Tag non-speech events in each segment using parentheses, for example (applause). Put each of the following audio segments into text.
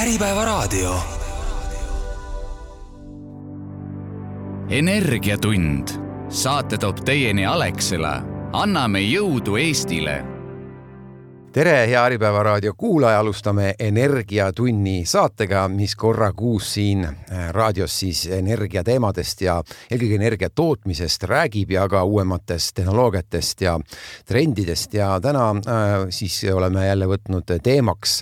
Äripäevaraadio. energiatund, saate toob teieni Alexela. anname jõudu Eestile tere, hea Äripäeva raadio kuulaja, alustame Energiatunni saatega, mis korra kuus siin äh, raadios siis energiateemadest ja eelkõige energia tootmisest räägib ja ka uuematest tehnoloogiatest ja trendidest ja täna äh, siis oleme jälle võtnud teemaks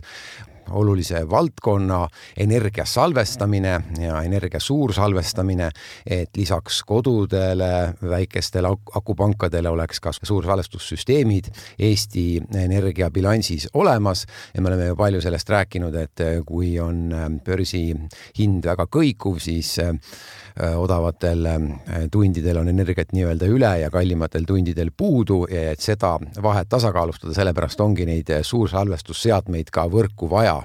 olulise valdkonna energia salvestamine ja energia suursalvestamine, et lisaks kodudele, väikestele akupankadele oleks ka suursalvestussüsteemid Eesti energiabilansis olemas. Ja me oleme ju palju sellest rääkinud, et kui on börsihind väga kõikuv, siis odavatel äh, tundidel on energiat nii-öelda üle ja kallimatel tundidel puudu ja et seda vahet tasakaalustada, sellepärast ongi neid äh, suursalvestusseadmeid ka võrku vaja.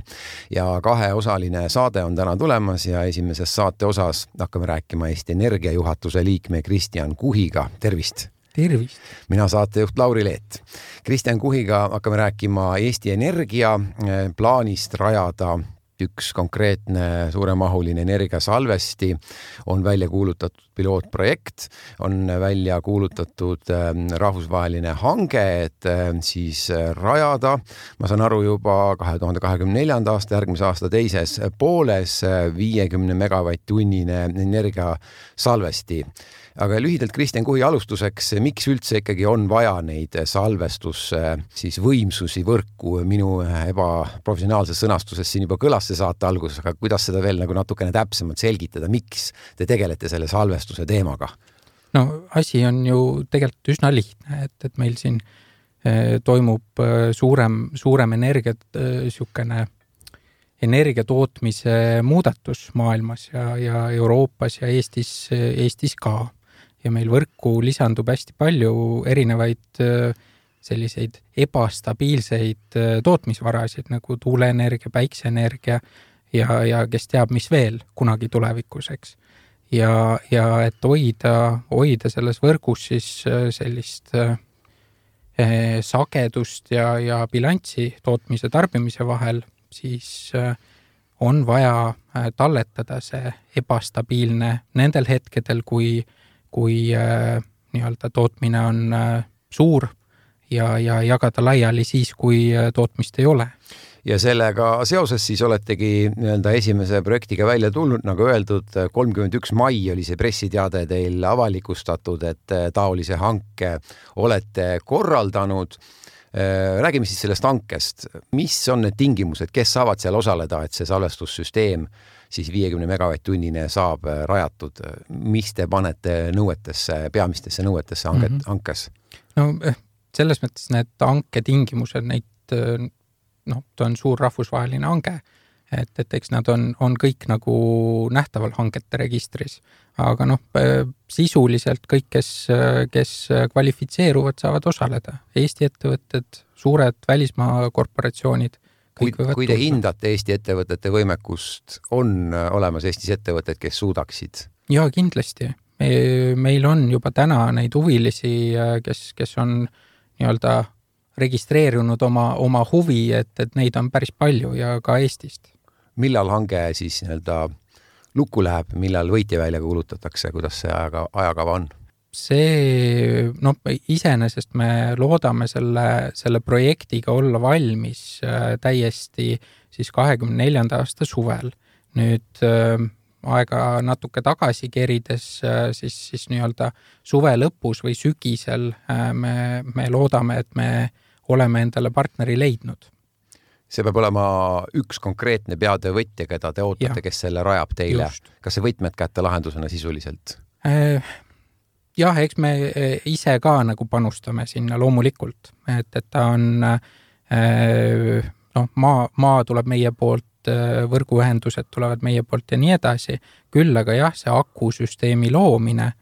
ja kaheosaline saade on täna tulemas ja esimeses saate osas hakkame rääkima Eesti Energia juhatuse liikme Kristjan Kuhiga, tervist! tervist! mina saatejuht Lauri Leet. Kristjan Kuhiga hakkame rääkima Eesti Energia plaanist rajada üks konkreetne suuremahuline energiasalvesti on välja kuulutatud pilootprojekt, on välja kuulutatud ähm, rahvusvaheline hange, et ähm, siis äh, rajada, ma saan aru, juba kahe tuhande kahekümne neljanda aasta, järgmise aasta teises pooles äh, viiekümne megavatt-tunnine energiasalvesti aga lühidalt Kristjan Kuhi alustuseks, miks üldse ikkagi on vaja neid salvestus siis võimsusi võrku, minu ebaprofessionaalses sõnastuses siin juba kõlas see saate alguses, aga kuidas seda veel nagu natukene täpsemalt selgitada, miks te tegelete selle salvestuse teemaga? no asi on ju tegelikult üsna lihtne, et, et meil siin eh, toimub eh, suurem, suurem energia niisugune energia tootmise muudatus maailmas ja, ja Euroopas ja Eestis, Eestis ka ja meil võrku lisandub hästi palju erinevaid äh, selliseid ebastabiilseid äh, tootmisvarasid nagu tuuleenergia, päikseenergia ja, ja kes teab, mis veel kunagi tulevikus, eks. ja, ja et hoida, hoida selles võrgus siis äh, sellist eh, sagedust ja, ja bilanssi tootmise, tarbimise vahel, siis eh, on vaja talletada see ebastabiilne nendel hetkedel, kui eh, kui äh, nii-öelda tootmine on äh, suur ja, ja jagada laiali siis, kui äh, tootmist ei ole ja sellega seoses siis oletegi nii-öelda esimese projektiga välja tulnud, nagu öeldud, kolmkümmend üks mai oli see pressiteade teil avalikustatud, et taolise hanke olete korraldanud. räägime siis sellest hankest, mis on need tingimused, kes saavad seal osaleda, et see salvestussüsteem siis viiekümne megavatt-tunnine saab äh, rajatud. mis te panete nõuetesse, peamistesse nõuetesse hanget mm, -hmm. hankes? no eh, selles mõttes need hanketingimused, neid äh, noh, ta on suur rahvusvaheline hange, et, et eks nad on, on kõik nagu nähtaval hangete registris. aga noh, sisuliselt kõik, kes, kes kvalifitseeruvad, saavad osaleda. Eesti ettevõtted, suured välismaa korporatsioonid kui, kui te hindate Eesti ettevõtete võimekust, on äh, olemas Eestis ettevõtted, kes suudaksid? jaa, kindlasti. meil on juba täna neid huvilisi, äh, kes, kes on nii-öelda registreerunud oma, oma huvi, et, et neid on päris palju ja ka Eestist. millal hange siis nii-öelda lukku läheb, millal võitja välja kuulutatakse, kuidas see ajaga, ajakava on? See, noh, iseenesest me loodame selle, selle projektiga olla valmis äh, täiesti siis kahekümne neljanda aasta suvel. nüüd äh, aega natuke tagasi kerides, äh, siis, siis nii-öelda suve lõpus või sügisel me, me loodame, et me oleme endale partneri leidnud see peab olema üks konkreetne peatöövõtja, keda te ootate, kes selle rajab teile. kas see võtmed kätte lahendusena sisuliselt? Jah, eks me eh, ise ka nagu panustame sinna loomulikult, et, et ta on eh, noh, maa, maa tuleb meie poolt, eh, võrguühendused tulevad meie poolt ja nii edasi, küll aga jah, see akusüsteemi loomine,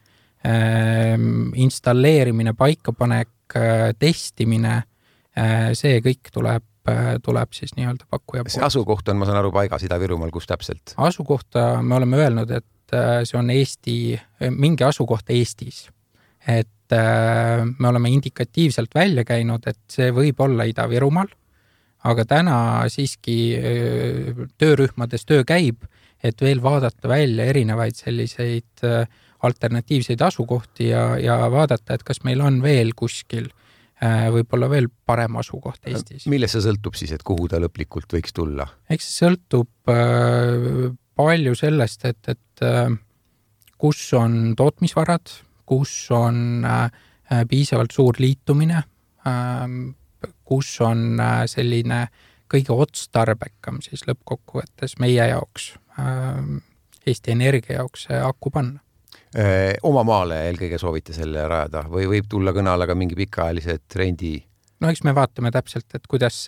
installeerimine, paikapanek, testimine, see kõik tuleb tuleb siis nii-öelda pakkuja poolt. see asukoht on, ma saan aru, paigas Ida-Virumaal, kus täpselt? asukohta me oleme öelnud, et see on Eesti, mingi asukoht Eestis. et äh, me oleme indikatiivselt välja käinud, et see võib olla Ida-Virumaal, aga täna siiski töörühmades töö käib, et veel vaadata välja erinevaid selliseid alternatiivseid asukohti ja, ja vaadata, et kas meil on veel kuskil võib-olla veel parem asukoht Eestis. millest see sõltub siis, et kuhu ta lõplikult võiks tulla? eks see sõltub palju sellest, et, et kus on tootmisvarad, kus on piisavalt suur liitumine Ähm, kus on äh, selline kõige otstarbekam siis lõppkokkuvõttes meie jaoks, ähm, Eesti Energia jaoks see aku panna. Äh, oma maale eelkõige soovite selle rajada või võib tulla kõne alla ka mingi pikaajalised rendi? no eks me vaatame täpselt, et kuidas,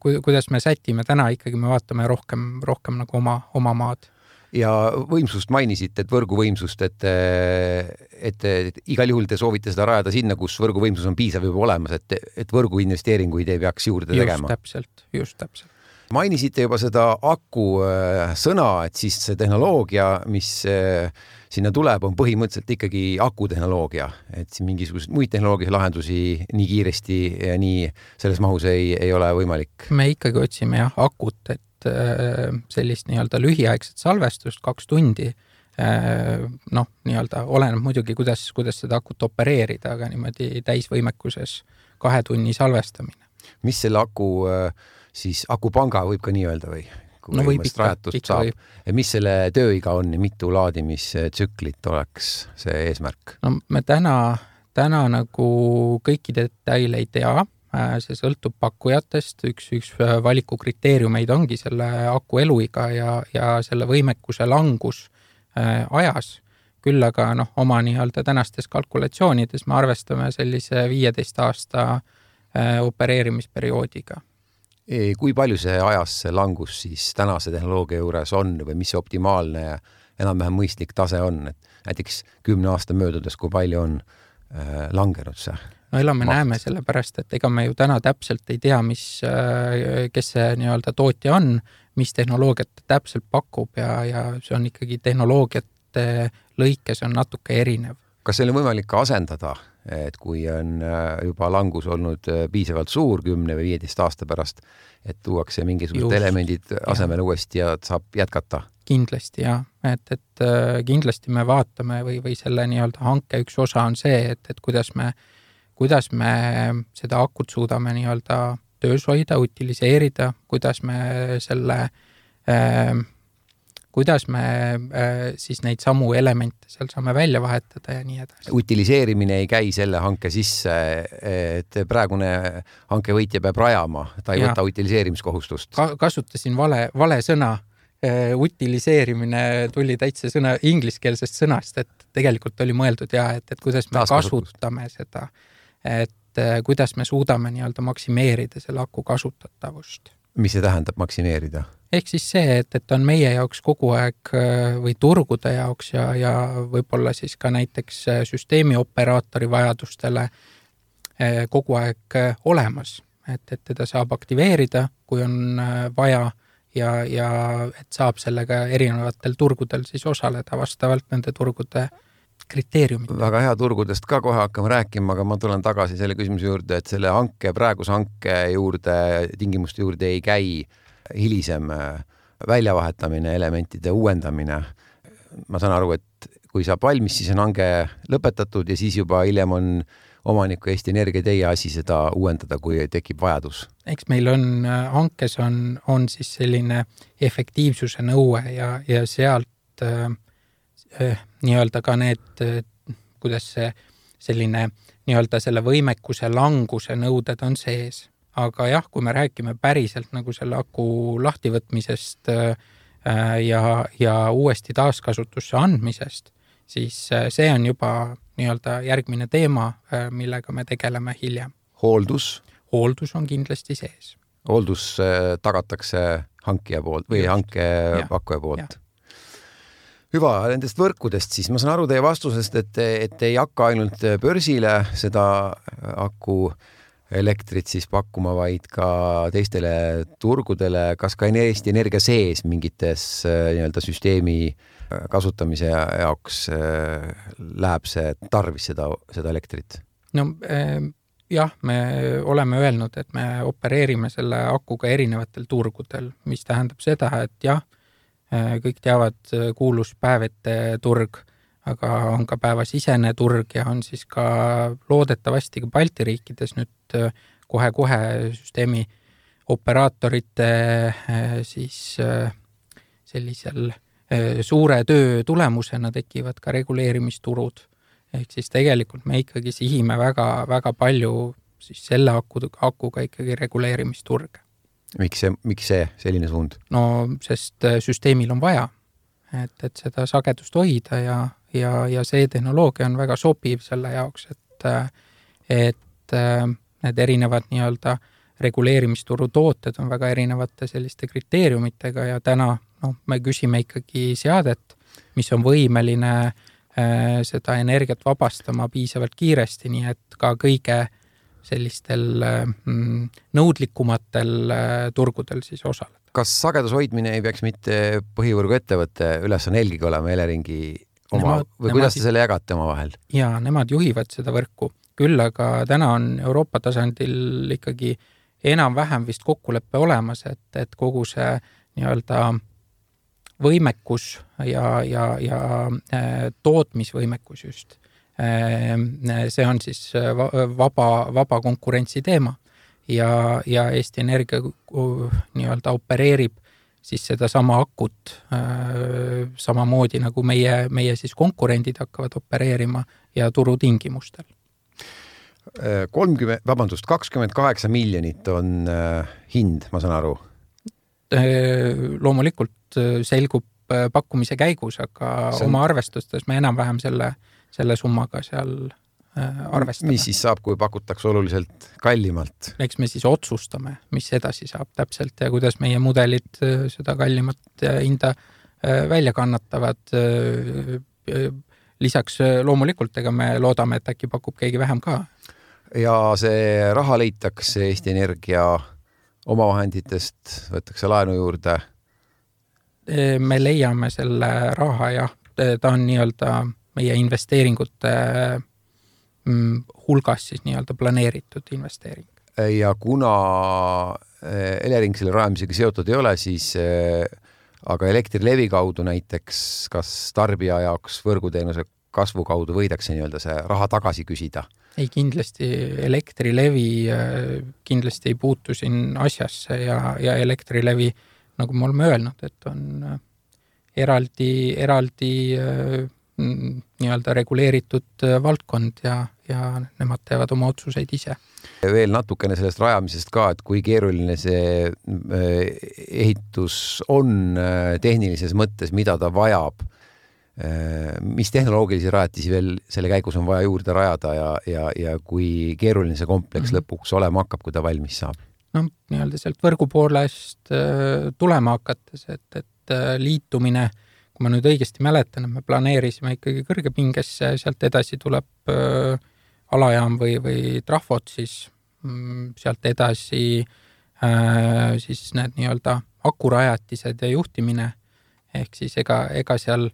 kuidas me sätime, täna ikkagi me vaatame rohkem, rohkem nagu oma, oma maad ja võimsust mainisite, et võrguvõimsust, et, et, et igal juhul te soovite seda rajada sinna, kus võrguvõimsus on piisav juba olemas, et, et võrguinvesteeringuid ei peaks juurde just tegema. täpselt, just täpselt. mainisite juba seda aku äh, sõna, et siis see tehnoloogia, mis äh, sinna tuleb, on põhimõtteliselt ikkagi akutehnoloogia, et siin mingisuguseid muid tehnoloogilisi lahendusi nii kiiresti ja nii selles mahus ei, ei ole võimalik. me ikkagi otsime jah akut, et sellist nii-öelda lühiaegset salvestust, kaks tundi, äh, noh, nii-öelda oleneb muidugi, kuidas, kuidas seda akut opereerida, aga niimoodi täisvõimekuses kahe tunni salvestamine. mis selle aku äh, siis, akupanga võib ka nii öelda või? no võib ikka, ikka võib. mis selle tööiga on ja mitu laadimistsüklit oleks see eesmärk? no me täna, täna nagu kõiki detaile ei tea Äh, see sõltub pakkujatest, üks, üks äh, valikukriteeriumeid ongi selle aku eluiga ja, ja selle võimekuse langus äh, ajas. küll aga noh, oma nii-öelda tänastes kalkulatsioonides me arvestame sellise viieteist aasta opereerimisperioodiga. kui palju see ajas, see langus siis tänase tehnoloogia juures on või mis see optimaalne ja enam-vähem mõistlik tase on, et näiteks kümne aasta möödudes, kui palju on äh, langenud see? No elame-näeme, sellepärast et ega me ju täna täpselt ei tea, mis, äh, kes see nii-öelda tootja on, mis tehnoloogiat ta täpselt pakub ja, ja see on ikkagi tehnoloogiate lõikes on natuke erinev. kas seal on võimalik ka asendada, et kui on äh, juba langus olnud äh, piisavalt suur kümne või viieteist aasta pärast, et tuuakse mingisugused elemendid asemele uuesti ja saab jätkata? kindlasti jah, et, et kindlasti me vaatame või, või selle nii-öelda hanke üks osa on see, et, et kuidas me äh, kuidas me seda akut suudame nii-öelda töös hoida, utiliseerida, kuidas me selle äh, kuidas me äh, siis neid samu elemente seal saame välja vahetada ja nii edasi. utiliseerimine ei käi selle hanke sisse, et praegune hankevõitja peab rajama, ta ei ja. võta utiliseerimiskohustust Ka. kasutasin vale, vale sõna äh,. utiliseerimine tuli täitsa sõna ingliskeelsest sõnast, et tegelikult oli mõeldud ja et, et kuidas me kasutame seda äh, et äh, kuidas me suudame nii-öelda maksimeerida selle aku kasutatavust. mis see tähendab, maksimeerida? ehk siis see, et, et on meie jaoks kogu aeg äh, või turgude jaoks ja, ja võib-olla siis ka näiteks äh, süsteemioperaatori vajadustele kogu aeg olemas, et, et teda saab aktiveerida, kui on vaja ja, ja et saab sellega erinevatel turgudel siis osaleda vastavalt nende turgude kriteeriumid. väga hea, turgudest ka kohe hakkame rääkima, aga ma tulen tagasi selle küsimuse juurde, et selle hanke, praeguse hanke juurde, tingimuste juurde ei käi hilisem äh, väljavahetamine, elementide uuendamine. ma saan aru, et kui saab valmis, siis on hange lõpetatud ja siis juba hiljem on omaniku Eesti Energia teie asi seda uuendada, kui tekib vajadus? eks meil on, äh, hankes on, on siis selline efektiivsuse nõue ja, ja sealt äh, nii-öelda ka need, kuidas see selline nii-öelda selle võimekuse languse nõuded on sees. aga jah, kui me räägime päriselt nagu selle aku lahtivõtmisest eh, ja, ja uuesti taaskasutusse andmisest, siis see on juba nii-öelda järgmine teema, millega me tegeleme hiljem. hooldus? hooldus on kindlasti sees. hooldus tagatakse hankija poolt või hankepakkuja poolt? Hüva, nendest võrkudest siis ma saan aru teie vastusest, et, et ei hakka ainult börsile seda aku elektrit siis pakkuma, vaid ka teistele turgudele, kas ka Eesti Energia sees mingites nii-öelda süsteemi kasutamise jaoks läheb see tarvis seda, seda elektrit? no jah, me oleme öelnud, et me opereerime selle akuga erinevatel turgudel, mis tähendab seda, et jah, kõik teavad kuulus päevete turg, aga on ka päevasisene turg ja on siis ka loodetavasti ka Balti riikides nüüd kohe-kohe süsteemi operaatorite siis sellisel suure töö tulemusena tekivad ka reguleerimisturud ehk siis tegelikult me ikkagi sihime väga, väga palju siis selle aku, akuga ikkagi reguleerimisturge. Miks see, miks see selline suund? no sest äh, süsteemil on vaja, et, et seda sagedust hoida ja, ja, ja see tehnoloogia on väga sobiv selle jaoks, et, äh, et äh, need erinevad nii-öelda reguleerimisturu tooted on väga erinevate selliste kriteeriumitega ja täna noh, me küsime ikkagi seadet, mis on võimeline äh, Äh, seda energiat vabastama piisavalt kiiresti, nii et ka kõige sellistel mm, nõudlikumatel äh, turgudel siis osaleda. kas sageduse hoidmine ei peaks mitte põhivõrguettevõtte ülesanne eelkõige olema Eleringi oma nemad, või kuidas te selle jagate omavahel? jaa, nemad juhivad seda võrku, küll aga täna on Euroopa tasandil ikkagi enam-vähem vist kokkulepe olemas, et, et kogu see nii-öelda võimekus ja, ja, ja äh, tootmisvõimekus just. Äh, see on siis äh, vaba, vaba konkurentsi teema. Ja, ja Eesti Energia nii-öelda opereerib siis sedasama akut samamoodi nagu meie, meie siis konkurendid hakkavad opereerima ja turutingimustel. Kolmkümmend, vabandust, kakskümmend kaheksa miljonit on äh, hind, ma saan aru? Äh, loomulikult äh, selgub äh, pakkumise käigus, aga on... oma arvestustes me enam-vähem selle, selle summaga seal arvestame. mis siis saab, kui pakutakse oluliselt kallimalt? eks me siis otsustame, mis edasi saab täpselt ja kuidas meie mudelid seda kallimat hinda välja kannatavad. lisaks loomulikult, ega me loodame, et äkki pakub keegi vähem ka. ja see raha leitakse Eesti Energia omavahenditest võetakse laenu juurde? me leiame selle raha jah, ta on nii-öelda meie investeeringute mm, hulgas siis nii-öelda planeeritud investeering. ja kuna eh, Elering selle rajamisega seotud ei ole, siis eh, aga Elektrilevi kaudu näiteks, kas tarbija jaoks võrguteenuse kasvu kaudu võidakse nii-öelda see raha tagasi küsida ei, kindlasti Elektrilevi äh, kindlasti ei puutu siin asjasse ja, ja Elektrilevi, nagu me oleme öelnud, et on eraldi, eraldi nii-öelda reguleeritud valdkond ja, ja nemad teevad oma otsuseid ise. veel natukene sellest rajamisest ka, et kui keeruline see ehitus on tehnilises mõttes, mida ta vajab Äh, mis tehnoloogilisi rajatisi veel selle käigus on vaja juurde rajada ja, ja, ja kui keeruline see kompleks mm -hmm. lõpuks olema hakkab, kui ta valmis saab? noh, nii-öelda sealt võrgu poolest äh, tulema hakates, et, et äh, liitumine, kui ma nüüd õigesti mäletan, et me planeerisime ikkagi kõrgepingesse, sealt edasi tuleb äh, alajaam või, või trahvod siis mm,, sealt edasi äh, siis need nii-öelda akurajatised ja juhtimine, ehk siis ega, ega seal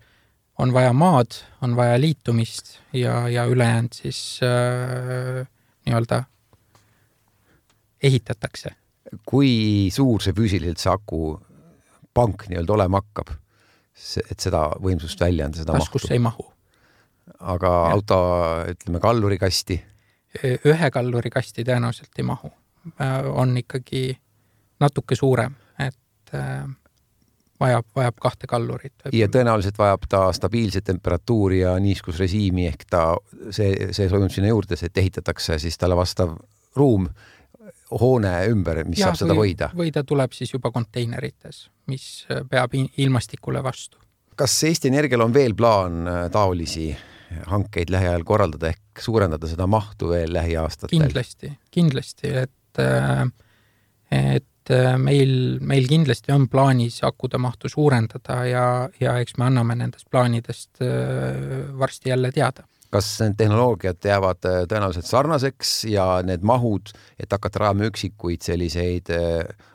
on vaja maad, on vaja liitumist ja, ja ülejäänud siis äh, nii-öelda ehitatakse. kui suur see füüsiliselt see akupank nii-öelda olema hakkab? Et seda võimsust välja anda, seda taskusse mahtu? ei mahu. aga ja. auto, ütleme kallurikasti? ühe kallurikasti tõenäoliselt ei mahu. Äh, on ikkagi natuke suurem, et äh, vajab, vajab kahte kallurit. ja tõenäoliselt vajab ta stabiilset temperatuuri ja niiskusrežiimi ehk ta, see, see toimub sinna juurde, et ehitatakse siis talle vastav ruum hoone ümber, mis ja, saab seda või, hoida. või ta tuleb siis juba konteinerites, mis peab ilmastikule vastu. kas Eesti Energial on veel plaan äh, taolisi hankeid lähiajal korraldada ehk suurendada seda mahtu veel lähiaastatel? kindlasti, kindlasti, et, äh, et äh, meil, meil kindlasti on plaanis akude mahtu suurendada ja, ja eks me anname nendest plaanidest äh, varsti jälle teada. Kas need tehnoloogiad jäävad äh, tõenäoliselt sarnaseks ja need mahud, et hakata rajama üksikuid selliseid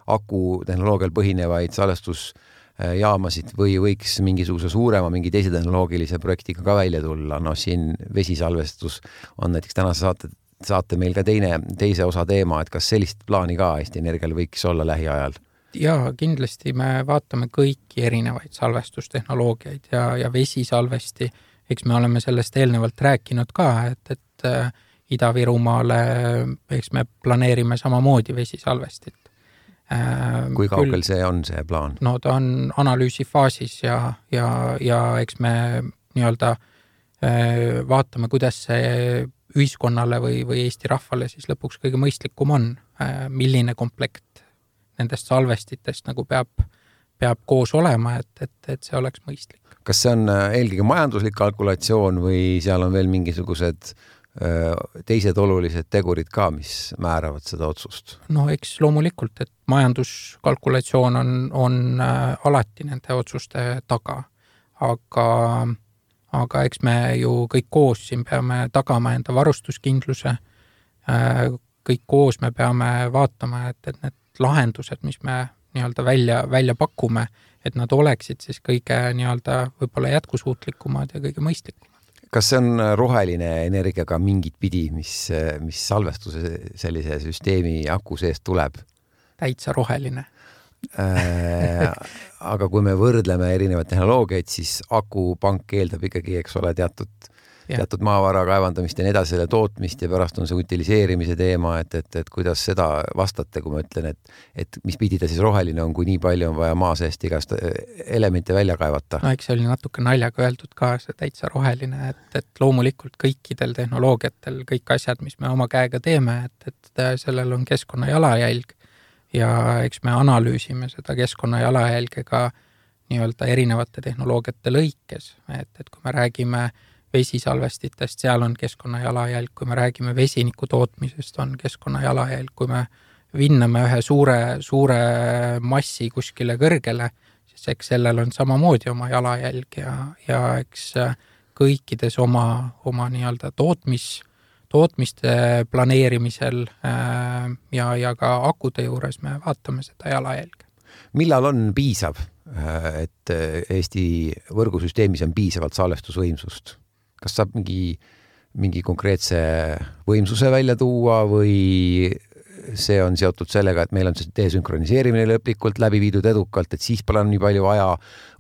akutehnoloogial põhinevaid salvestusjaamasid või võiks mingisuguse suurema, mingi teise tehnoloogilise projektiga ka välja tulla, noh siin vesisalvestus on näiteks tänase saate saate meil ka teine, teise osa teema, et kas sellist plaani ka Eesti Energial võiks olla lähiajal? jaa, kindlasti me vaatame kõiki erinevaid salvestustehnoloogiaid ja, ja vesisalvesti, eks me oleme sellest eelnevalt rääkinud ka, et, et äh, Ida-Virumaale, eks me planeerime samamoodi vesisalvestit äh,. kui kaugel see on, see plaan? no ta on analüüsi faasis ja, ja, ja eks me nii-öelda äh, vaatame, kuidas see ühiskonnale või, või Eesti rahvale siis lõpuks kõige mõistlikum on, äh, milline komplekt nendest salvestitest nagu peab, peab koos olema, et, et, et see oleks mõistlik. kas see on äh, eelkõige majanduslik kalkulatsioon või seal on veel mingisugused äh, teised olulised tegurid ka, mis määravad seda otsust? no eks loomulikult, et majanduskalkulatsioon on, on alati nende otsuste taga, aga aga eks me ju kõik koos siin peame tagama enda varustuskindluse. Äh, kõik koos me peame vaatama, et, et need lahendused, mis me nii-öelda välja, välja pakume, et nad oleksid siis kõige nii-öelda võib-olla jätkusuutlikumad ja kõige mõistlikumad. kas see on roheline energia ka mingit pidi, mis, mis salvestuse sellise süsteemi aku seest tuleb? täitsa roheline Äh, aga kui me võrdleme erinevaid tehnoloogiaid, siis akupank eeldab ikkagi, eks ole, teatud, teatud maavara kaevandamist ja nii edasi, selle tootmist ja pärast on see utiliseerimise teema, et, et, et kuidas seda vastate, kui ma ütlen, et, et mis pidi ta siis roheline on, kui nii palju on vaja maa seest igast äh, elemente välja kaevata? no eks see oli natuke naljaga öeldud ka, see täitsa roheline, et, et loomulikult kõikidel tehnoloogiatel kõik asjad, mis me oma käega teeme, et, et sellel on keskkonna jalajälg ja eks me analüüsime seda keskkonna jalajälge ka nii-öelda erinevate tehnoloogiate lõikes, et, et kui me räägime vesisalvestitest, seal on keskkonna jalajälg, kui me räägime vesiniku tootmisest, on keskkonna jalajälg, kui me vinname ühe suure, suure massi kuskile kõrgele, siis eks sellel on samamoodi oma jalajälg ja, ja eks kõikides oma, oma nii-öelda tootmis tootmiste planeerimisel äh, ja, ja ka akude juures me vaatame seda jalajälge. millal on piisav, äh, et äh, Eesti võrgusüsteemis on piisavalt salvestusvõimsust? Kas saab mingi, mingi konkreetse võimsuse välja tuua või see on seotud sellega, et meil on see desünkroniseerimine lõplikult läbi viidud edukalt, et siis pole nii palju vaja,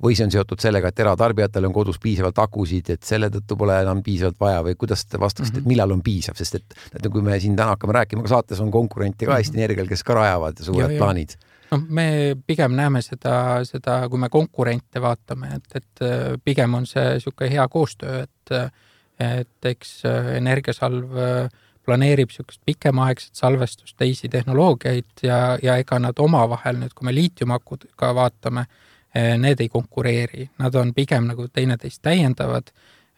või see on seotud sellega, et eratarbijatel on kodus piisavalt akusid, et selle tõttu pole enam piisavalt vaja või kuidas te vastaksite mm, -hmm. et mhm. millal on piisav, sest et, et kui me siin täna hakkame rääkima, ka saates on konkurente ka Eesti mm -hmm. Energial, kes ka rajavad suured ja, plaanid noh, me pigem näeme seda, seda, kui me konkurente vaatame, et, et äh, pigem on see niisugune hea koostöö, et et eks äh, Energiasalv äh, planeerib niisugust pikemaaegset salvestust, teisi tehnoloogiaid ja, ja ega nad omavahel nüüd, kui me liitiumakudega vaatame, eh, need ei konkureeri, nad on pigem nagu teineteist täiendavad.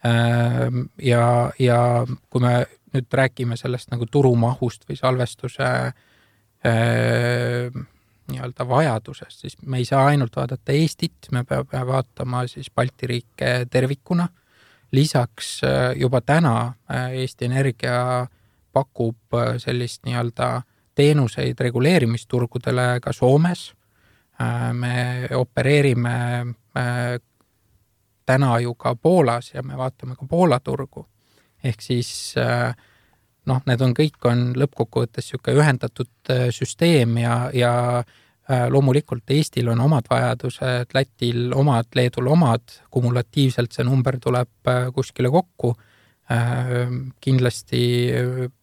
Ehm, ja, ja kui me nüüd räägime sellest nagu turumahust või salvestuse nii-öelda vajadusest, siis me ei saa ainult vaadata Eestit, me peame vaatama siis Balti riike tervikuna. lisaks eh, juba täna eh, Eesti Energia pakub äh, sellist nii-öelda teenuseid reguleerimisturgudele ka Soomes. Äh, me opereerime äh, täna ju ka Poolas ja me vaatame ka Poola turgu. ehk siis noh, need on, kõik on lõppkokkuvõttes niisugune ühendatud süsteem ja, ja loomulikult Eestil on omad vajadused, Lätil omad, Leedul omad, kumulatiivselt see number tuleb kuskile kokku. kindlasti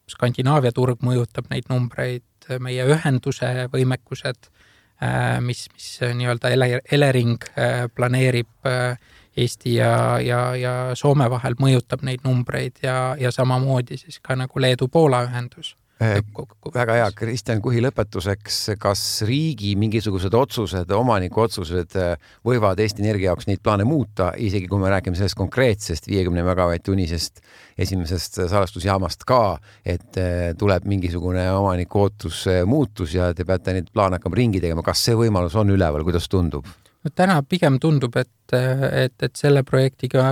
Skandinaavia turg mõjutab neid numbreid, meie ühenduse võimekused, äh, mis, mis nii-öelda Elering äh, planeerib äh, Eesti ja, ja, ja Soome vahel, mõjutab neid numbreid ja, ja samamoodi siis ka nagu Leedu-Poola ühendus väga hea, Kristjan Kuhi lõpetuseks, kas riigi mingisugused otsused, omaniku otsused eh, võivad Eesti Energia jaoks neid plaane muuta, isegi kui me räägime sellest konkreetsest viiekümne megavatt-tunnisest esimesest salvestusjaamast ka, et eh, tuleb mingisugune omaniku ootus muutus ja te peate neid plaane hakkama ringi tegema, kas see võimalus on üleval, kuidas tundub? no täna pigem tundub, et, et, et selle projektiga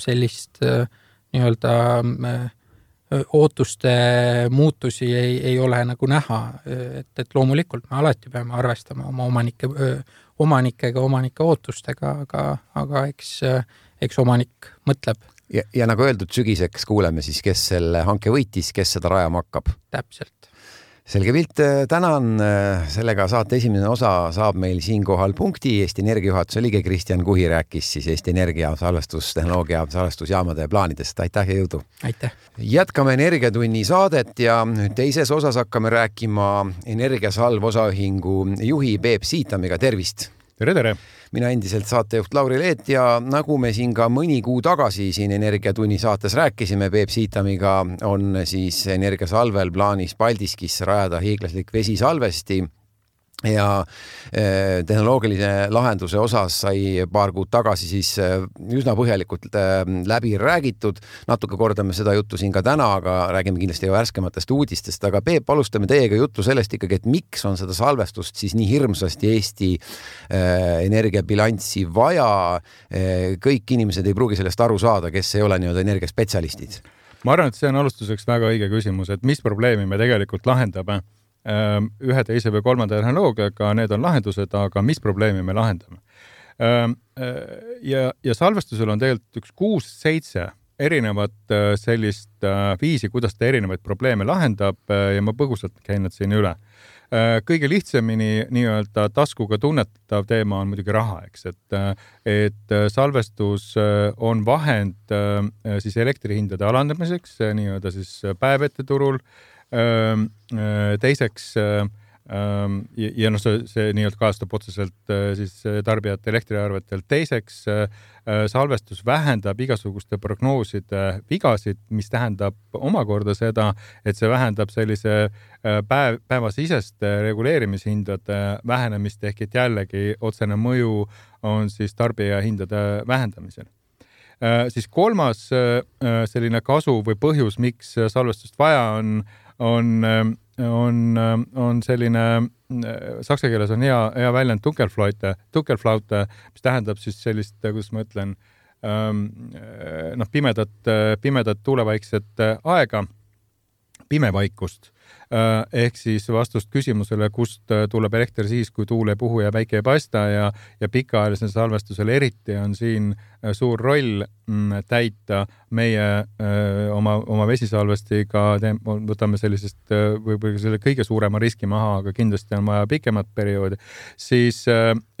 sellist nii-öelda äh, ootuste muutusi ei, ei ole nagu näha, et, et loomulikult me alati peame arvestama oma omanike, omanikega, omanike ootustega, aga, aga eks, eks omanik mõtleb. Ja, ja nagu öeldud, sügiseks kuuleme siis, kes selle hanke võitis, kes seda rajama hakkab. täpselt selge pilt, tänan. sellega saate esimene osa saab meil siinkohal punkti. Eesti Energia juhatuse liige Kristjan Kuhi rääkis siis Eesti Energia salvestustehnoloogia salvestusjaamade plaanidest. aitäh ja jõudu! aitäh! jätkame Energiatunni saadet ja teises osas hakkame rääkima Energiasalv osaühingu juhi Peep Siitamiga. tervist! tere, tere! Mina endiselt saatejuht Lauri Leet ja nagu me siin ka mõni kuu tagasi siin Energiatunni saates rääkisime, Peep Siitamiga on siis Energiasalvel plaanis Paldiskisse rajada hiiglaslik vesisalvesti ja eh, tehnoloogilise lahenduse osas sai paar kuud tagasi siis eh, üsna põhjalikult eh, läbi räägitud. natuke kordame seda juttu siin ka täna, aga räägime kindlasti ka värskematest uudistest, aga Peep, alustame teiega juttu sellest ikkagi, et miks on seda salvestust siis nii hirmsasti Eesti energiabilanssi vaja. kõik inimesed ei pruugi sellest aru saada, kes ei ole nii-öelda energiaspetsialistid. ma arvan, et see on alustuseks väga õige küsimus, et mis probleemi me tegelikult lahendame ühe, teise või kolmanda tehnoloogiaga, need on lahendused, aga mis probleemi me lahendame? Ehm, eh, ja, ja salvestusel on tegelikult üks kuus-seitse erinevat eh, sellist eh, viisi, kuidas ta erinevaid probleeme lahendab ja ma põgusalt käin nad siin üle. kõige lihtsamini nii-öelda taskuga tunnetav teema on muidugi raha, eks, et, et salvestus on vahend siis elektrihindade alandamiseks nii-öelda siis päeveteturul teiseks ja, ja noh, see, see nii-öelda kajastub otseselt siis tarbijate elektriarvetel. teiseks, salvestus vähendab igasuguste prognooside vigasid, mis tähendab omakorda seda, et see vähendab sellise päev, päevasiseste reguleerimishindade vähenemist ehk et jällegi otsene mõju on siis tarbijahindade vähendamisel siis kolmas selline kasu või põhjus, miks salvestust vaja on, on, on, on selline, saksa keeles on hea, hea väljend Dunkelflaute, Dunkelflaute, mis tähendab siis sellist, kuidas ma ütlen, ähm, noh, pimedat, pimedat tuulevaikset aega, pimevaikust ehk siis vastust küsimusele, kust äh, tuleb elekter siis, kui tuul ei puhu ja päike ei paista ja, ja pikaajalisel salvestusel eriti on siin äh, suur roll mm, täita. meie öö, oma, oma vesisalvestiga võtame sellisest võib-olla selle kõige suurema riski maha, aga kindlasti on vaja pikemat perioodi. siis,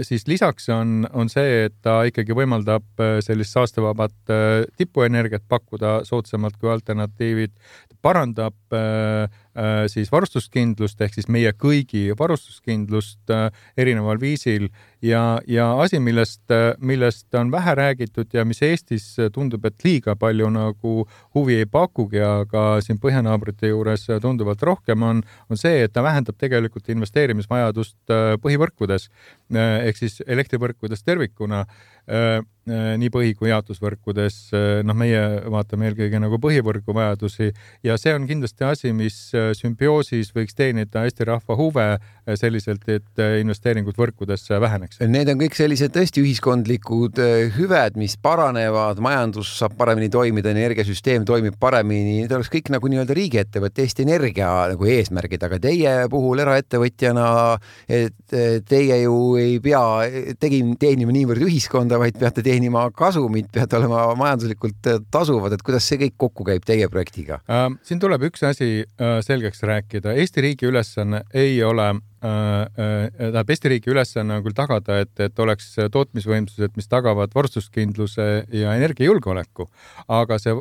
siis lisaks on, on see, et ta ikkagi võimaldab sellist saastevabat tipuenergiat pakkuda soodsamalt kui alternatiivid, parandab äh, Äh, siis varustuskindlust ehk siis meie kõigi varustuskindlust äh, erineval viisil ja, ja asi, millest, äh, millest on vähe räägitud ja mis Eestis tundub, et liiga palju nagu huvi ei pakugi, aga siin põhjanaabrite juures tunduvalt rohkem on, on see, et ta vähendab tegelikult investeerimisvajadust põhivõrkudes ehk siis elektrivõrkudes tervikuna nii põhi kui jaotusvõrkudes. noh, meie vaatame eelkõige nagu põhivõrgu vajadusi ja see on kindlasti asi, mis sümbioosis võiks teenida Eesti rahva huve selliselt, et investeeringud võrkudesse väheneks. Need on kõik sellised tõesti ühiskondlikud hüved, mis paranevad, majandus saab paremini toimida, energiasüsteem toimib paremini, need oleks kõik nagu nii-öelda riigiettevõtte Eesti Energia nagu eesmärgid, aga teie puhul eraettevõtjana, et teie ju ei pea tegi, teenima niivõrd ühiskonda, vaid peate teenima kasumit, peate olema majanduslikult tasuvad, et kuidas see kõik kokku käib teie projektiga äh,? siin tuleb üks asi äh, selgeks rääkida, Eesti riigi ülesanne ei ole tähendab, Eesti riigi ülesanne on küll tagada, et, et oleks tootmisvõimsused, mis tagavad varustuskindluse ja energiajulgeoleku, aga see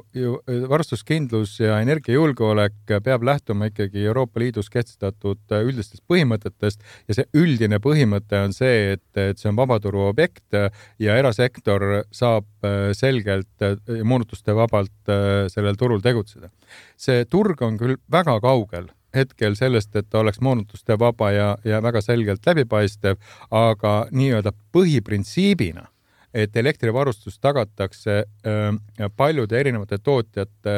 varustuskindlus ja energiajulgeolek peab lähtuma ikkagi Euroopa Liidus kehtestatud üldistest põhimõtetest ja see üldine põhimõte on see, et, et see on vabaturu objekt ja erasektor saab selgelt moonutuste vabalt sellel turul tegutseda. see turg on küll väga kaugel hetkel sellest, et ta oleks moonutuste vaba ja, ja väga selgelt läbipaistev, aga nii-öelda põhiprintsiibina, et elektrivarustus tagatakse öö, paljude erinevate tootjate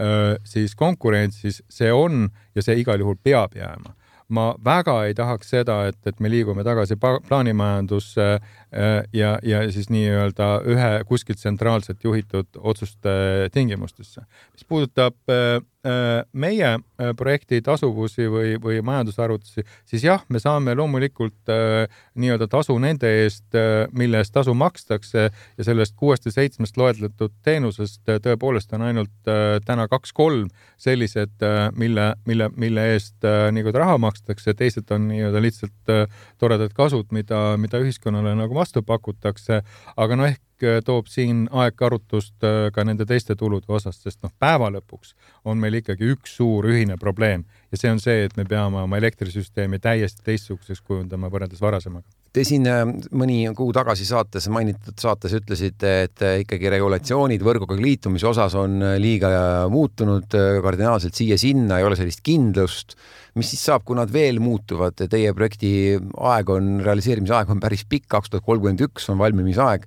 öö, siis konkurentsis, see on ja see igal juhul peab jääma ma väga ei tahaks seda, et, et me liigume tagasi plaanimajandusse ja, ja siis nii-öelda ühe kuskilt tsentraalselt juhitud otsuste tingimustesse. mis puudutab meie projekti tasuvusi või, või majandusarvutusi, siis jah, me saame loomulikult nii-öelda tasu nende eest, mille eest tasu makstakse ja sellest kuuest või seitsmest loetletud teenusest tõepoolest on ainult täna kaks-kolm sellised, mille, mille, mille eest nii-öelda raha makstakse, teised on nii-öelda lihtsalt toredad kasud, mida, mida ühiskonnale nagu vastu pakutakse, aga no ehk äh, toob siin aeg arutust äh, ka nende teiste tulude osas, sest noh, päeva lõpuks on meil ikkagi üks suur ühine probleem ja see on see, et me peame oma elektrisüsteemi täiesti teistsuguseks kujundama võrreldes varasemaga. Te siin äh, mõni kuu tagasi saates, mainitud saates ütlesite, et ikkagi regulatsioonid võrguga liitumise osas on liiga muutunud kardinaalselt siia-sinna, ei ole sellist kindlust mis siis saab, kui nad veel muutuvad, teie projekti aeg on, realiseerimise aeg on päris pikk, kaks tuhat kolmkümmend üks on valmimisaeg.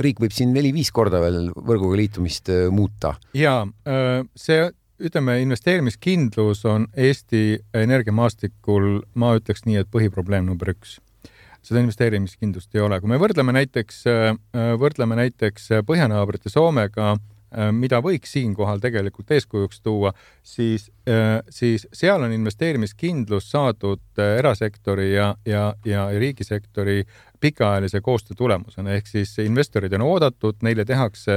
riik võib siin neli-viis korda veel võrguga liitumist äh, muuta. ja äh, see ütleme, investeerimiskindlus on Eesti energiamaastikul, ma ütleks nii, et põhiprobleem number üks seda investeerimiskindlust ei ole. kui me võrdleme näiteks, äh, võrdleme näiteks põhjanaabrite Soomega, mida võiks siinkohal tegelikult eeskujuks tuua, siis Äh, siis seal on investeerimiskindlus saadud äh, erasektori ja, ja, ja riigisektori pikaajalise koostöö tulemusena, ehk siis investorid on oodatud, neile tehakse,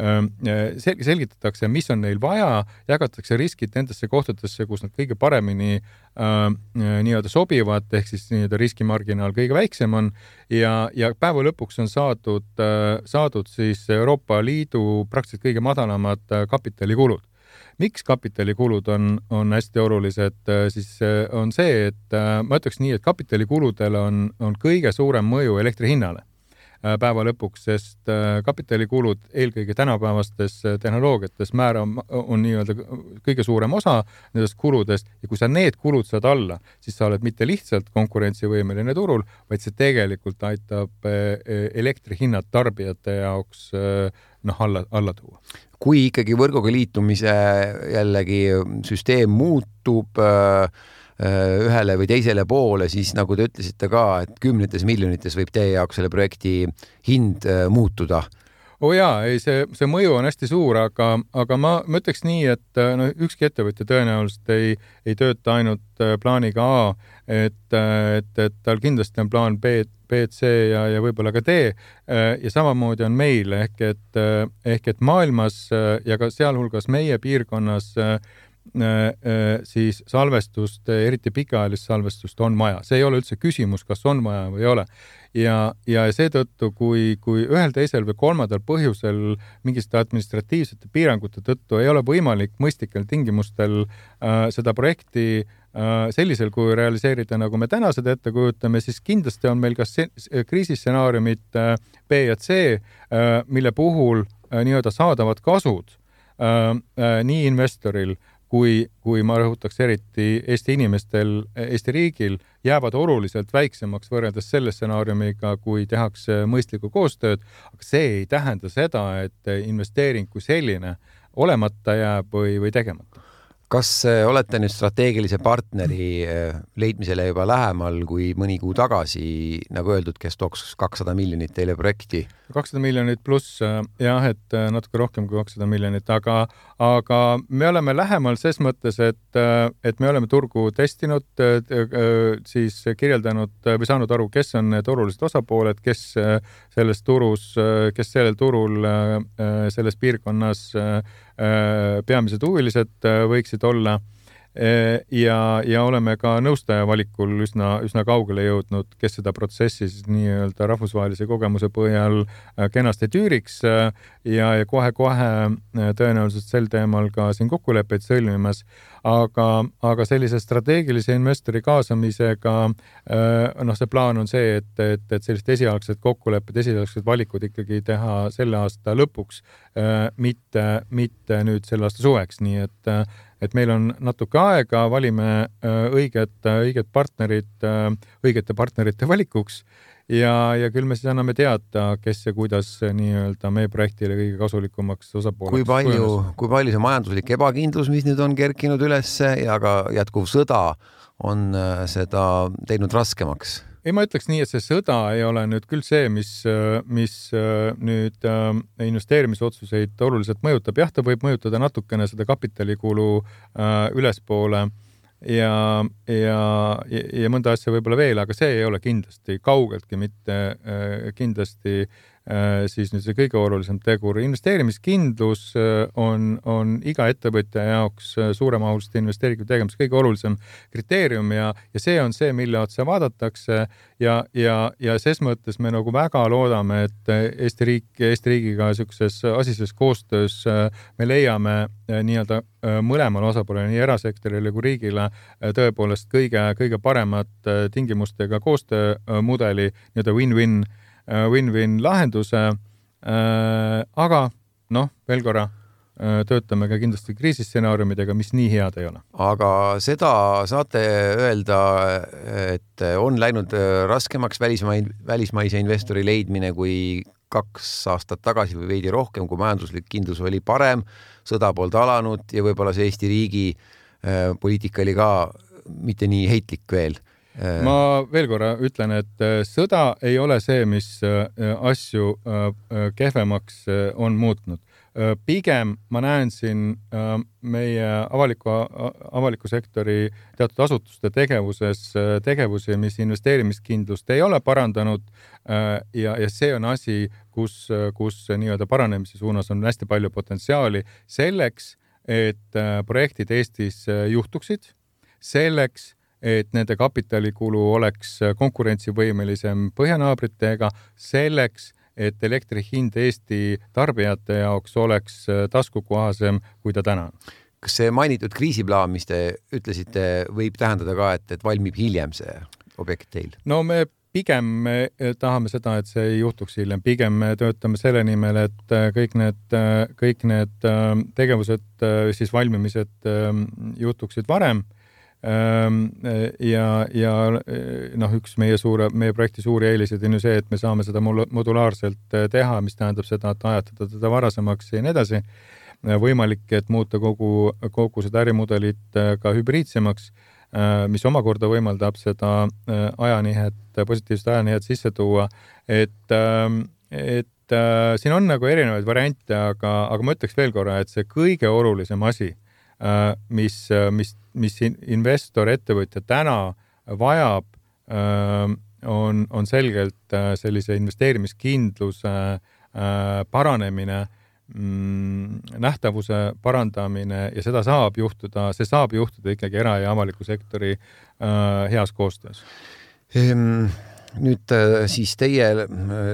ähm, äh, selgitatakse, mis on neil vaja, jagatakse riskid nendesse kohtadesse, kus nad kõige paremini nii-öelda sobivad, ehk siis nii-öelda riskimarginaal kõige väiksem on. Ja, ja päeva lõpuks on saadud, saadud siis Euroopa Liidu praktiliselt kõige madalamad kapitalikulud miks kapitalikulud on, on hästi olulised, äh, siis äh, on see, et äh, ma ütleks nii, et kapitalikuludel on, on kõige suurem mõju elektri hinnale päeva lõpuks, sest kapitalikulud eelkõige tänapäevastes tehnoloogiates määrab, on nii-öelda kõige suurem osa nendest kuludest ja kui sa need kulud saad alla, siis sa oled mitte lihtsalt konkurentsivõimeline turul, vaid see tegelikult aitab elektrihinnad tarbijate jaoks noh, alla, alla tuua. Kui ikkagi võrguga liitumise jällegi süsteem muutub äh, äh, ühele või teisele poole, siis nagu te ütlesite ka, et kümnetes miljonites võib teie jaoks selle projekti hind äh, muutuda oo oh jaa, ei see, see mõju on hästi suur, aga, aga ma, ma ütleks nii, et no ükski ettevõtja tõenäoliselt ei, ei tööta ainult plaaniga A, et, et, et tal kindlasti on plaan B, B, C ja, ja võib-olla ka D. ja samamoodi on meil ehk et, ehk et maailmas ja ka sealhulgas meie piirkonnas siis salvestust, eriti pikaajalist salvestust on vaja, see ei ole üldse küsimus, kas on vaja või ei ole. Ja, ja seetõttu, kui, kui ühel, teisel või kolmandal põhjusel mingite administratiivsete piirangute tõttu ei ole võimalik mõistlikel tingimustel äh, seda projekti äh, sellisel kujul realiseerida, nagu me täna seda ette kujutame, siis kindlasti on meil kas kriisistsenaariumid äh, B ja C äh,, mille puhul äh, nii-öelda saadavad kasud äh, äh, nii investoril kui, kui ma rõhutaks eriti Eesti inimestel, Eesti riigil, jäävad oluliselt väiksemaks võrreldes selle stsenaariumiga, kui tehakse mõistlikku koostööd, aga see ei tähenda seda, et investeering kui selline olemata jääb või, või tegemata kas äh, olete nüüd strateegilise partneri äh, leidmisele juba lähemal kui mõni kuu tagasi, nagu öeldud, kes tooks kakssada miljonit teile projekti? kakssada miljonit pluss äh, jah, et natuke rohkem kui kakssada miljonit, aga, aga me oleme lähemal ses mõttes, et, et me oleme turgu testinud, siis kirjeldanud või saanud aru, kes on need olulised osapooled, kes selles turus, kes sellel turul selles piirkonnas peamised huvilised äh, võiksid olla äh, ja, ja oleme ka nõustaja valikul üsna, üsna kaugele jõudnud, kes seda protsessi siis nii-öelda rahvusvahelise kogemuse põhjal kenasti tüüriks ja, ja kohe-kohe tõenäoliselt sel teemal ka siin kokkuleppeid sõlmimas. Aga, aga sellise strateegilise investori kaasamisega noh, see plaan on see, et, et, et sellised esialgsed kokkulepped, esialgsed valikud ikkagi teha selle aasta lõpuks, mitte, mitte nüüd selle aasta suveks, nii et et meil on natuke aega, valime õiged, õiged partnerid õigete partnerite valikuks ja, ja küll me siis anname teada, kes ja kuidas nii-öelda meie projektile kõige kasulikumaks osapooleks kui palju, kui palju see majanduslik ebakindlus, mis nüüd on kerkinud ülesse ja ka jätkuv sõda on äh, seda teinud raskemaks? Ei, ma ütleks nii, et see sõda ei ole nüüd küll see, mis, mis nüüd investeerimisotsuseid oluliselt mõjutab. jah, ta võib mõjutada natukene seda kapitalikulu ülespoole ja, ja, ja, mõnda asja võib-olla veel, aga see ei ole kindlasti, kaugeltki mitte kindlasti Äh, siis nüüd see kõige olulisem tegur, investeerimiskindlus äh, on, on iga ettevõtja jaoks äh, suuremahuliste investeeringute tegemise kõige olulisem kriteerium ja, ja see on see, mille otsa vaadatakse. Ja, ja, ja ses mõttes me nagu väga loodame, et Eesti riik, Eesti riigiga niisuguses asises koostöös me leiame nii-öelda mõlemale osapoolele, nii erasektorile kui riigile tõepoolest kõige, kõige paremad tingimustega koostöömudeli, nii-öelda win-win Äh, win-win lahenduse. Äh, aga noh, veel korra äh, töötame ka kindlasti kriisistsenaariumidega, mis nii head ei ole. aga seda saate öelda, et on läinud raskemaks välismai, välismaise investori leidmine kui kaks aastat tagasi või veidi rohkem, kui majanduslik kindlus oli parem, sõda polnud alanud ja võib-olla see Eesti riigi poliitika oli ka mitte nii heitlik veel Äh. Ma veel korra ütlen, et äh, sõda ei ole see, mis äh, asju kehvemaks on muutnud. pigem ma näen siin meie avaliku, avaliku sektori teatud asutuste tegevuses tegevusi, mis investeerimiskindlust ei ole parandanud. ja, ja see on asi, kus, kus nii-öelda paranemise suunas on hästi palju potentsiaali selleks, et projektid Eestis juhtuksid, selleks et nende kapitalikulu oleks konkurentsivõimelisem põhjanaabritega selleks, et elektri hind Eesti tarbijate jaoks oleks taskukohasem, kui ta täna on. kas see mainitud kriisiplaan, mis te ütlesite, võib tähendada ka, et, et valmib hiljem see objekt teil? no me pigem me tahame seda, et see ei juhtuks hiljem, pigem me töötame selle nimel, et kõik need, kõik need tegevused, siis valmimised juhtuksid varem ja, ja eh, noh, üks meie suure, meie projekti suuri eeliseid on ju see, et me saame seda modulaarselt eh, teha, mis tähendab seda, et ajatada teda varasemaks ja nii edasi. võimalik, et muuta kogu, kogu seda ärimudelit eh, ka hübriidsemaks, mis omakorda võimaldab seda ajanihet, positiivset ajanihet sisse tuua, et, ehm, et siin on nagu erinevaid variante, aga, aga ma ütleks veel korra, et see kõige olulisem asi Äh, mis, äh, mis, mis investor, ettevõtja täna vajab, äh, on, on selgelt sellise investeerimiskindluse paranemine mm, nähtavuse parandamine ja seda saab juhtuda, see saab juhtuda ikkagi era- ja avaliku sektori äh, heas koostöös ehm,? Nüüd äh, siis teie äh,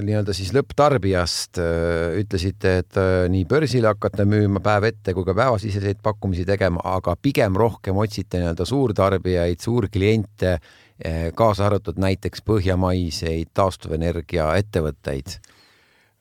nii-öelda siis lõpptarbijast äh, ütlesite, et nii börsile hakkate müüma päev ette kui ka päevasiseseid pakkumisi tegema, aga pigem rohkem otsite nii-öelda suurtarbijaid, suurkliente, kaasa arvatud näiteks põhjamaiseid taastuvenergia ettevõtteid?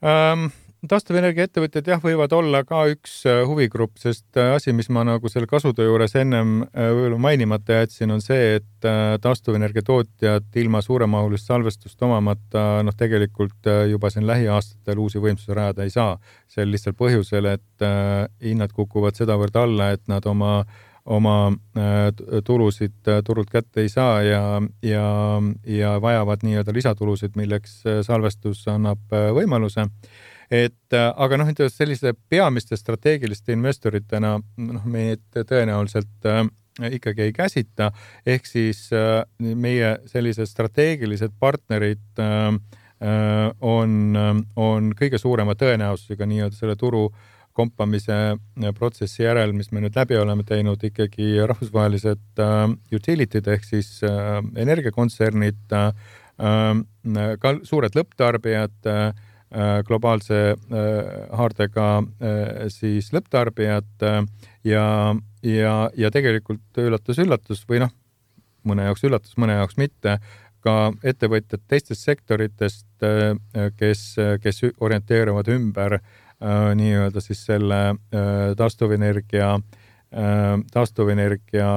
Um taastuvenergia ettevõtjad jah, võivad olla ka üks äh, huvigrupp, sest äh, asi, mis ma nagu selle kasude juures ennem äh, võib-olla mainimata jätsin, on see, et taastuvenergia tootjad ilma suuremahulist salvestust omamata noh, tegelikult juba siin lähiaastatel uusi võimsusi rajada ei saa. sel lihtsal põhjusel, et hinnad kukuvad sedavõrd alla, et nad oma oma tulusid turult kätte ei saa ja, ja, ja vajavad nii-öelda lisatulusid, milleks salvestus annab võimaluse et äh, aga noh, ütleme selliste peamiste strateegiliste investoritena noh, meid tõenäoliselt äh, ikkagi ei käsita, ehk siis äh, meie sellised strateegilised partnerid äh, äh on, on kõige suurema tõenäosusega nii-öelda selle turu kompamise äh, protsessi järel, mis me nüüd läbi oleme teinud, ikkagi rahvusvahelised äh, utility'd ehk siis äh, energiakontsernid äh,, ka suured lõpptarbijad Äh, globaalse äh, haardega äh, siis lõpptarbijad ja, ja, ja tegelikult üllatus-üllatus või noh, mõne jaoks üllatus, mõne jaoks mitte, ka ettevõtjad teistest sektoritest, kes, kes orienteeruvad ümber nii-öelda siis selle taastuvenergia taastuvenergia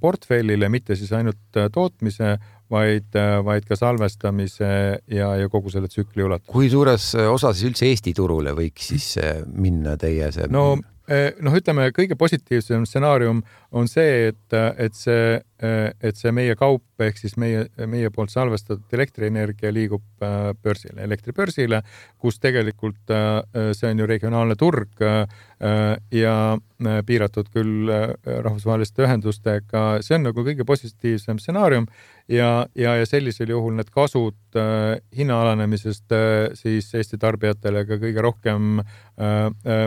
portfellile, mitte siis ainult tootmise, vaid, vaid ka salvestamise ja, ja kogu selle tsükli ulatuses. kui suures osas üldse Eesti turule võiks siis (clears throat) minna teie see? no eh, noh, ütleme kõige positiivsem stsenaarium on see, et, et see, et see meie kaup ehk siis meie, meie poolt salvestatud elektrienergia liigub äh, börsile, elektribörsile, kus tegelikult äh, see on ju regionaalne turg äh, ja piiratud küll rahvusvaheliste ühendustega, see on nagu kõige positiivsem stsenaarium ja, ja, ja sellisel juhul need kasud hinna alanemisest siis Eesti tarbijatele ka kõige rohkem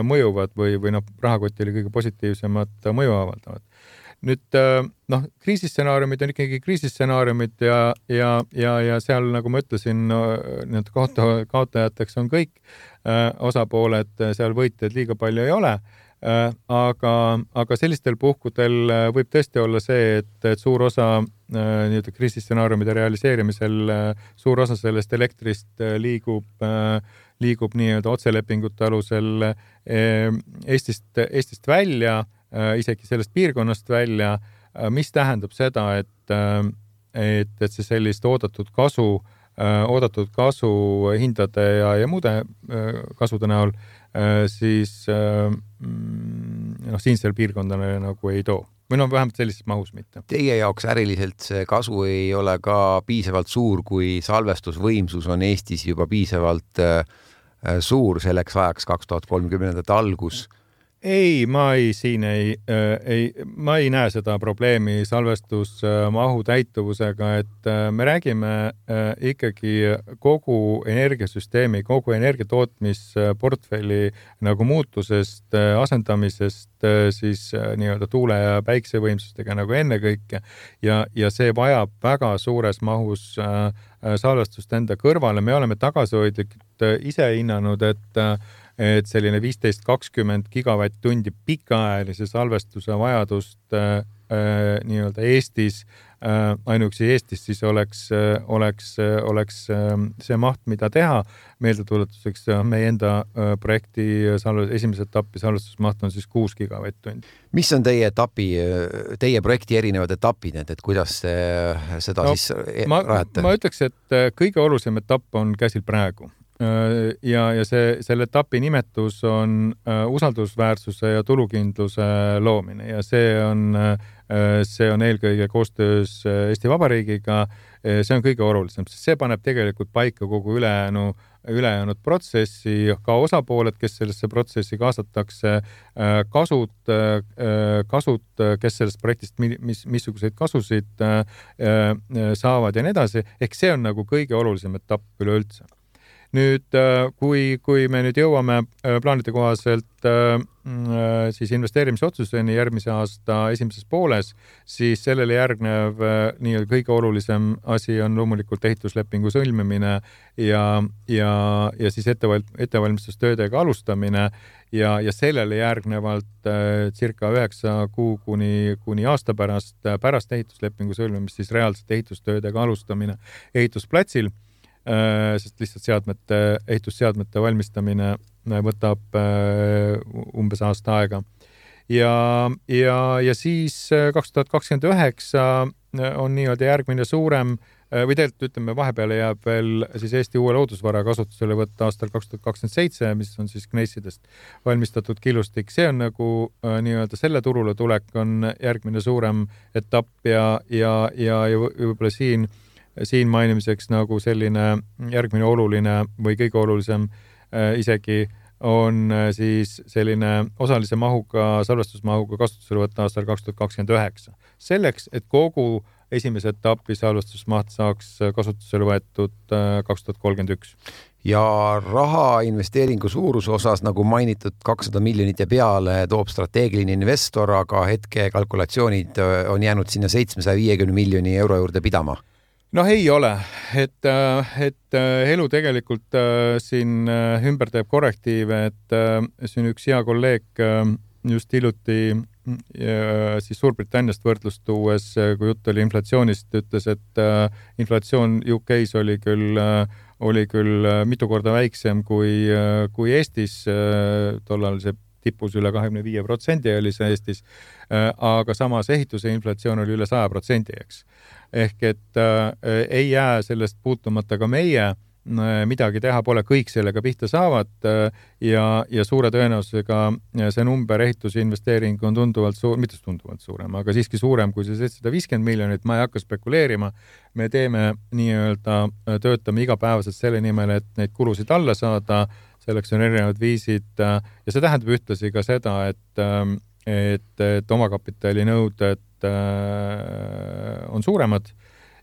mõjuvad või, või noh, rahakotile kõige positiivsemat mõju avaldavad nüüd äh, noh, kriisistsenaariumid on ikkagi kriisistsenaariumid ja, ja, ja, ja seal, nagu ma ütlesin no,, need kaota, kaotajateks on kõik äh, osapooled, seal võitjaid liiga palju ei ole äh,. aga, aga sellistel puhkudel äh, võib tõesti olla see, et, et suur osa äh, nii-öelda kriisistsenaariumide realiseerimisel äh,, suur osa sellest elektrist liigub liigub nii-öelda otselepingute alusel Eestist, Eestist välja isegi sellest piirkonnast välja, äh, mis tähendab seda, et, äh, et, et see sellist oodatud kasu, oodatud kasu hindade ja, ja muude kasude näol siis mm, noh, siinsele piirkondadele nagu ei too või noh, vähemalt sellises mahus mitte. Teie jaoks äriliselt see kasu ei ole ka piisavalt suur, kui salvestusvõimsus on Eestis juba piisavalt suur selleks ajaks, kaks tuhat kolmkümnendate algus ei, ma ei, siin ei äh,, ei, ma ei näe seda probleemi salvestusmahu täituvusega, et äh, me räägime äh, ikkagi kogu energiasüsteemi, kogu energiatootmisportfelli nagu muutusest asendamisest siis nii-öelda tuule ja päiksevõimsustega nagu ennekõike. Ja, ja see vajab väga suures mahus salvestust enda kõrvale, me oleme tagasihoidlikult ise hinnanud, et et selline viisteist, kakskümmend gigavatt-tundi pikaajalise salvestuse vajadust äh, äh, nii-öelda Eestis äh,, ainuüksi Eestis siis oleks äh,, oleks äh,, oleks äh, see maht, mida teha. meeldetuletuseks meie enda projekti salve, esimese etapi salvestusmaht on siis kuus gigavatt-tundi. mis on teie etapi, teie projekti erinevad etapid, et, et kuidas te seda no, siis ma, rajate? ma ütleks, et kõige olulisem etapp on käsil praegu ja, ja see, selle etapi nimetus on äh, usaldusväärsuse ja tulukindluse loomine ja see on, äh, see on eelkõige koostöös Eesti Vabariigiga. see on kõige olulisem, sest see paneb tegelikult paika kogu ülejäänu ülejäänud protsessi, ka osapooled, kes sellesse protsessi kaasatakse, kasud, kasud, kes sellest projektist, mis, missuguseid kasusid saavad ja nii edasi, ehk see on nagu kõige olulisem etapp üleüldse nüüd, äh, kui, kui me nüüd jõuame äh, plaanide kohaselt äh, mm, siis investeerimisotsuseni järgmise aasta esimeses pooles, siis sellele järgnev nii-öelda kõige olulisem asi on loomulikult ehituslepingu sõlmimine ja, ja, ja siis etteval-, ettevalmistustöödega alustamine ja, ja sellele järgnevalt circa üheksa kuu kuni, kuni aasta pärast, pärast ehituslepingu sõlmimist siis reaalsete ehitustöödega alustamine. Ehitusplatsil sest lihtsalt seadmete, ehitusseadmete valmistamine äh, võtab äh, umbes aasta aega. ja, ja, ja siis kaks tuhat kakskümmend üheksa on nii-öelda järgmine suurem või tegelikult ütleme, vahepeale jääb veel siis Eesti uue loodusvara kasutusele võtta aastal kaks tuhat kakskümmend seitse, mis on siis gneissidest valmistatud killustik, see on nagu nii-öelda selle turule tulek on järgmine suurem etapp ja, ja, ja, ja võib-olla siin äh, siin mainimiseks nagu selline järgmine oluline või kõige olulisem äh, isegi on äh, siis selline osalise mahuga, salvestusmahuga kasutusele võtta aastal kaks tuhat kakskümmend üheksa. selleks, et kogu esimese etapi salvestusmaht saaks kasutusele võetud äh, kaks tuhat kolmkümmend üks ja raha investeeringu suuruse osas, nagu mainitud, kakssada miljonit ja peale toob strateegiline investor, aga hetke kalkulatsioonid on jäänud sinna seitsmesaja viiekümne miljoni euro juurde pidama noh, ei ole, et, äh, et äh, elu tegelikult äh, siin ümber teeb korrektiive, et siin üks hea kolleeg just hiljuti siis Suurbritanniast võrdlust tuues, kui jutt oli inflatsioonist, ütles, et inflatsioon UK-s oli küll, oli küll mitu korda väiksem kui, kui Eestis. tollal see tippus üle kahekümne viie protsendi oli see Eestis. aga samas ehituse inflatsioon oli üle saja protsendi, eks ehk et äh, ei jää sellest puutumata ka meie midagi teha pole, kõik sellega pihta saavad ja, ja suure tõenäosusega see number ehitusinvesteering on tunduvalt suur, mitte tunduvalt suurem, aga siiski suurem kui see seitsesada viiskümmend miljonit, ma ei hakka spekuleerima. me teeme nii-öelda, töötame igapäevaselt selle nimel, et neid kulusid alla saada, selleks on erinevad viisid ja see tähendab ühtlasi ka seda, et et, et omakapitali nõuded on suuremad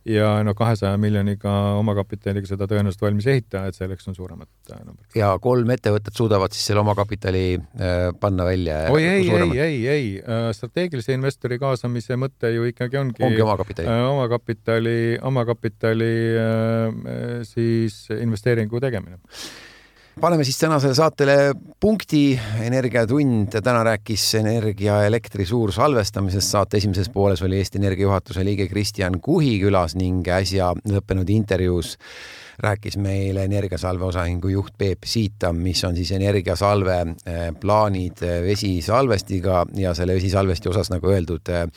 ja no kahesaja miljoniga omakapitaliga seda tõenäoliselt valmis ei ehita, et selleks on suuremad äh, numbrid. ja kolm ettevõtet suudavad siis selle omakapitali äh, panna välja? oi ei, ei, ei, ei, äh, strateegilise investori kaasamise mõte ju ikkagi ongi ongi omakapitali, omakapitali, omakapitali siis investeeringu tegemine paneme siis tänasele saatele punkti. energiatund täna rääkis energia ja elektri suursalvestamisest. saate esimeses pooles oli Eesti Energia juhatuse liige Kristjan Kuhi külas ning äsja lõppenud intervjuus rääkis meile Energiasalve osaühingu juht Peep Siita, mis on siis Energiasalve eh, plaanid eh, vesisalvestiga ja selle vesisalvesti osas, nagu öeldud, eh,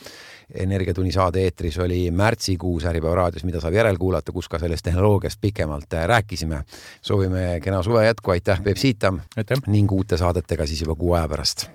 Energiatunni saade eetris oli märtsikuus Äripäeva raadios, mida saab järelkuulata, kus ka sellest tehnoloogiast pikemalt äh, rääkisime. soovime kena suve jätku, aitäh, Peep Siita! Ning uute saadetega siis juba kuu aja pärast